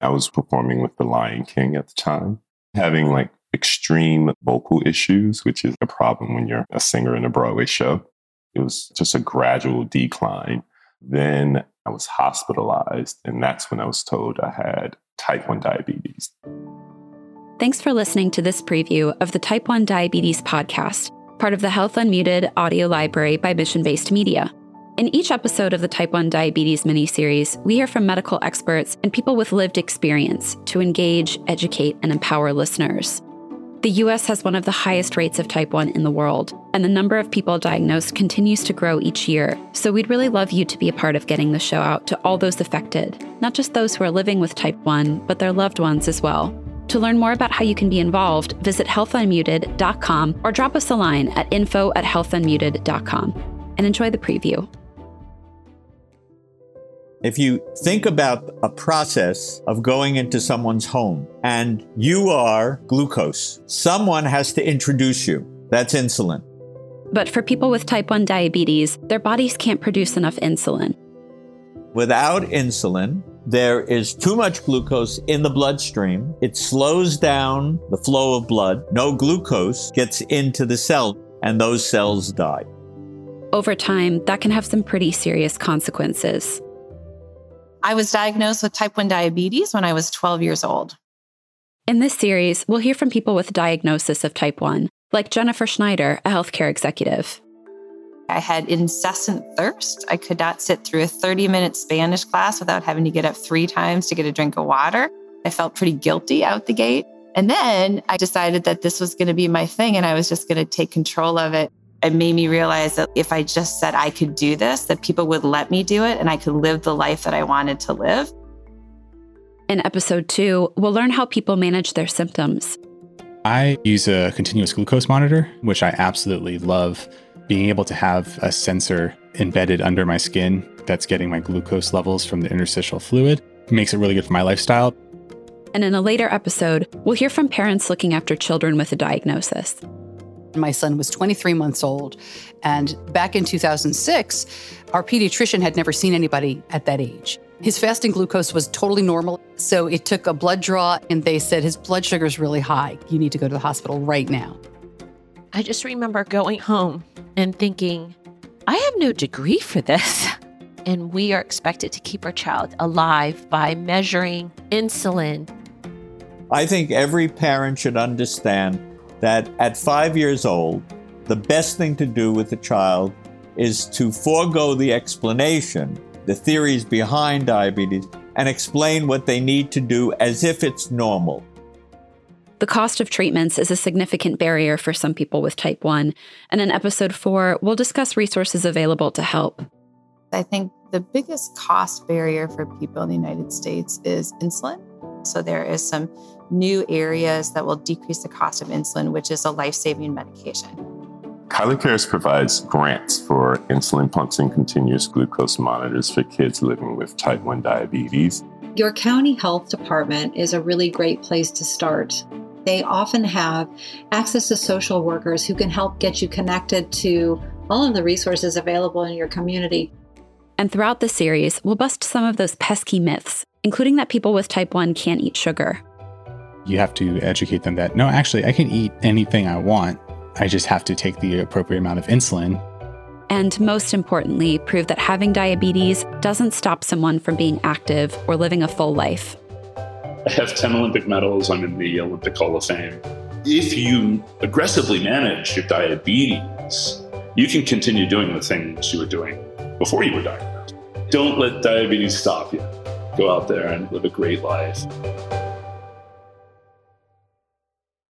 I was performing with the Lion King at the time, having like extreme vocal issues, which is a problem when you're a singer in a Broadway show. It was just a gradual decline. Then I was hospitalized, and that's when I was told I had type 1 diabetes. Thanks for listening to this preview of the Type 1 Diabetes podcast, part of the Health Unmuted audio library by Mission Based Media. In each episode of the Type 1 Diabetes mini-series, we hear from medical experts and people with lived experience to engage, educate, and empower listeners. The US has one of the highest rates of type 1 in the world, and the number of people diagnosed continues to grow each year. So we'd really love you to be a part of getting the show out to all those affected, not just those who are living with type 1, but their loved ones as well. To learn more about how you can be involved, visit healthunmuted.com or drop us a line at info at healthunmuted.com. And enjoy the preview. If you think about a process of going into someone's home and you are glucose, someone has to introduce you. That's insulin. But for people with type 1 diabetes, their bodies can't produce enough insulin. Without insulin, there is too much glucose in the bloodstream. It slows down the flow of blood. No glucose gets into the cell, and those cells die. Over time, that can have some pretty serious consequences. I was diagnosed with type 1 diabetes when I was 12 years old. In this series, we'll hear from people with diagnosis of type 1, like Jennifer Schneider, a healthcare executive. I had incessant thirst. I could not sit through a 30 minute Spanish class without having to get up three times to get a drink of water. I felt pretty guilty out the gate. And then I decided that this was going to be my thing and I was just going to take control of it it made me realize that if I just said I could do this, that people would let me do it and I could live the life that I wanted to live. In episode two, we'll learn how people manage their symptoms. I use a continuous glucose monitor, which I absolutely love. Being able to have a sensor embedded under my skin that's getting my glucose levels from the interstitial fluid makes it really good for my lifestyle. And in a later episode, we'll hear from parents looking after children with a diagnosis. My son was 23 months old. And back in 2006, our pediatrician had never seen anybody at that age. His fasting glucose was totally normal. So it took a blood draw, and they said his blood sugar is really high. You need to go to the hospital right now. I just remember going home and thinking, I have no degree for this. And we are expected to keep our child alive by measuring insulin. I think every parent should understand that at five years old, the best thing to do with the child is to forego the explanation, the theories behind diabetes, and explain what they need to do as if it's normal. The cost of treatments is a significant barrier for some people with type 1, and in episode 4, we'll discuss resources available to help. I think the biggest cost barrier for people in the United States is insulin. So there is some new areas that will decrease the cost of insulin, which is a life saving medication. Kylie Cares provides grants for insulin pumps and continuous glucose monitors for kids living with type 1 diabetes. Your county health department is a really great place to start. They often have access to social workers who can help get you connected to all of the resources available in your community. And throughout the series, we'll bust some of those pesky myths, including that people with type 1 can't eat sugar you have to educate them that no, actually, I can eat anything I want. I just have to take the appropriate amount of insulin. And most importantly, prove that having diabetes doesn't stop someone from being active or living a full life. I have 10 Olympic medals. I'm in the Olympic Hall of Fame. If you aggressively manage your diabetes, you can continue doing the things you were doing before you were diagnosed. Don't let diabetes stop you. Go out there and live a great life.